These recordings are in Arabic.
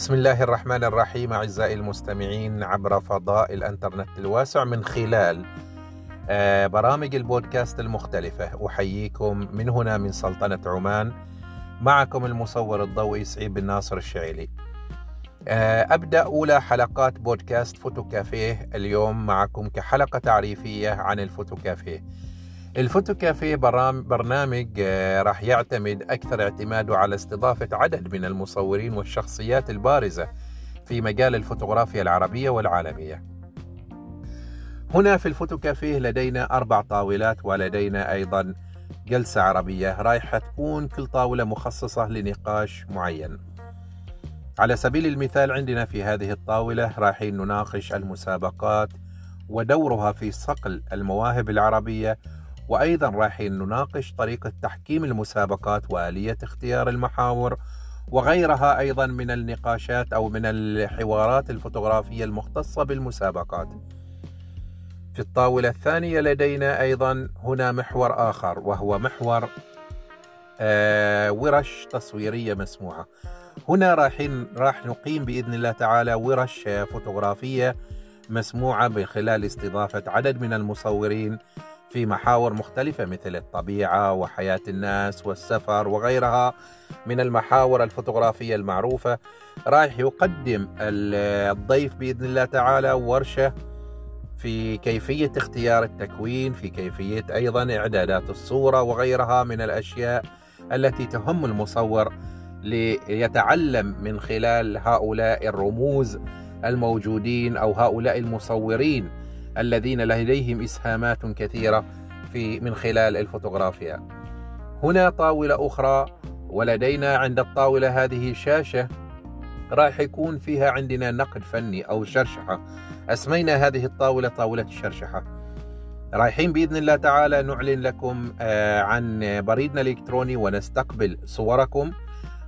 بسم الله الرحمن الرحيم أعزائي المستمعين عبر فضاء الإنترنت الواسع من خلال آه، برامج البودكاست المختلفة. أحييكم من هنا من سلطنة عمان معكم المصور الضوئي سعيد بن ناصر الشعيلي. آه، أبدأ أولى حلقات بودكاست فوتو كافيه اليوم معكم كحلقة تعريفية عن الفوتو كافيه الفوتو كافيه برنامج آه، راح يعتمد أكثر اعتماده على استضافة عدد من المصورين والشخصيات البارزة في مجال الفوتوغرافيا العربية والعالمية. هنا في الفوتو كافيه لدينا أربع طاولات ولدينا أيضا جلسة عربية رايحة تكون كل طاولة مخصصة لنقاش معين. على سبيل المثال عندنا في هذه الطاولة رايحين نناقش المسابقات ودورها في صقل المواهب العربية وأيضا راح نناقش طريقة تحكيم المسابقات وآلية اختيار المحاور وغيرها أيضا من النقاشات أو من الحوارات الفوتوغرافية المختصة بالمسابقات. في الطاولة الثانية لدينا أيضا هنا محور آخر وهو محور آه ورش تصويرية مسموعة هنا رايحين راح نقيم بإذن الله تعالى ورش فوتوغرافية مسموعة بخلال استضافة عدد من المصورين. في محاور مختلفة مثل الطبيعة وحياة الناس والسفر وغيرها من المحاور الفوتوغرافية المعروفة. رايح يقدم الضيف بإذن الله تعالى ورشة في كيفية اختيار التكوين في كيفية أيضا إعدادات الصورة وغيرها من الأشياء التي تهم المصور ليتعلم من خلال هؤلاء الرموز الموجودين أو هؤلاء المصورين. الذين لديهم إسهامات كثيرة في من خلال الفوتوغرافيا. هنا طاولة أخرى ولدينا عند الطاولة هذه شاشة راح يكون فيها عندنا نقد فني أو شرشحة. أسمينا هذه الطاولة طاولة الشرشحة. رايحين بإذن الله تعالى نعلن لكم آه، عن بريدنا الإلكتروني ونستقبل صوركم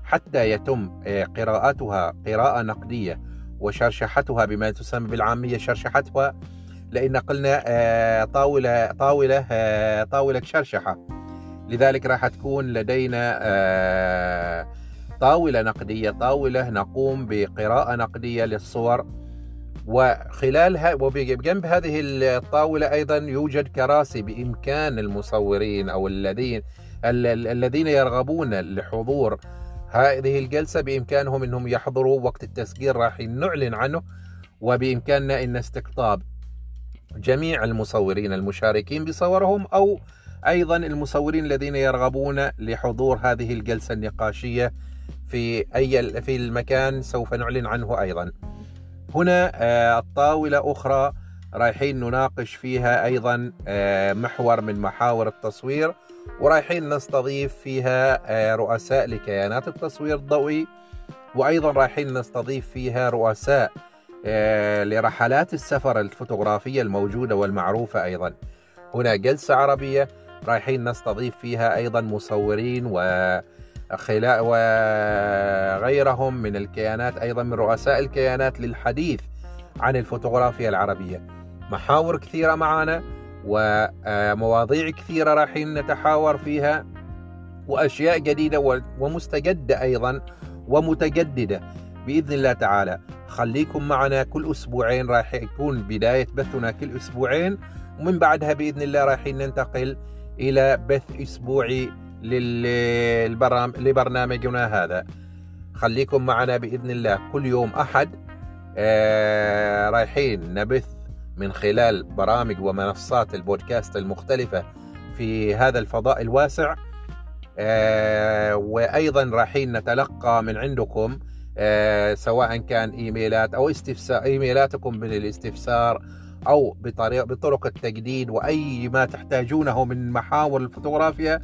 حتى يتم آه، قراءتها قراءة نقدية وشرشحتها بما تسمى بالعامية شرشحتها. لأن قلنا آه، طاولة طاولة آه، طاولة شرشحة. لذلك راح تكون لدينا آه، طاولة نقدية طاولة نقوم بقراءة نقدية للصور. وخلالها وبجنب هذه الطاولة أيضا يوجد كراسي بإمكان المصورين أو الذين الذين يرغبون لحضور هذه الجلسة. بإمكانهم إنهم يحضروا وقت التسجيل راح نعلن عنه. وبإمكاننا إن استقطاب جميع المصورين المشاركين بصورهم أو أيضا المصورين الذين يرغبون لحضور هذه الجلسة النقاشية في أي في المكان سوف نعلن عنه أيضا. هنا آه، الطاولة أخرى رايحين نناقش فيها أيضا آه، محور من محاور التصوير ورايحين نستضيف فيها آه، رؤساء لكيانات التصوير الضوئي وأيضا رايحين نستضيف فيها رؤساء لرحلات السفر الفوتوغرافية الموجودة والمعروفة أيضا. هنا جلسة عربية رايحين نستضيف فيها أيضا مصورين و وغيرهم من الكيانات أيضا من رؤساء الكيانات للحديث عن الفوتوغرافيا العربية. محاور كثيرة معنا ومواضيع كثيرة رايحين نتحاور فيها وأشياء جديدة ومستجدة أيضا ومتجددة بإذن الله تعالى. خليكم معنا كل أسبوعين راح يكون بداية بثنا كل أسبوعين ومن بعدها بإذن الله راح ننتقل إلى بث أسبوعي لبرنامجنا هذا. خليكم معنا بإذن الله كل يوم أحد. آه رايحين نبث من خلال برامج ومنصات البودكاست المختلفة في هذا الفضاء الواسع. آه وأيضا رايحين نتلقى من عندكم سواء كان إيميلات أو استفسار إيميلاتكم بالاستفسار أو بطريقه بطرق التجديد وأي ما تحتاجونه من محاور الفوتوغرافيا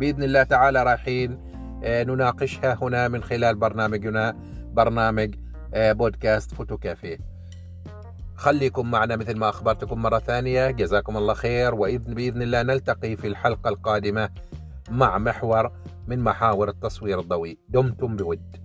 بإذن الله تعالى رايحين آه، نناقشها هنا من خلال برنامجنا برنامج آه، بودكاست فوتو كافيه. خليكم معنا مثل ما أخبرتكم مرة ثانية. جزاكم الله خير. واذن بإذن الله نلتقي في الحلقة القادمة مع محور من محاور التصوير الضوئي. دمتم بود.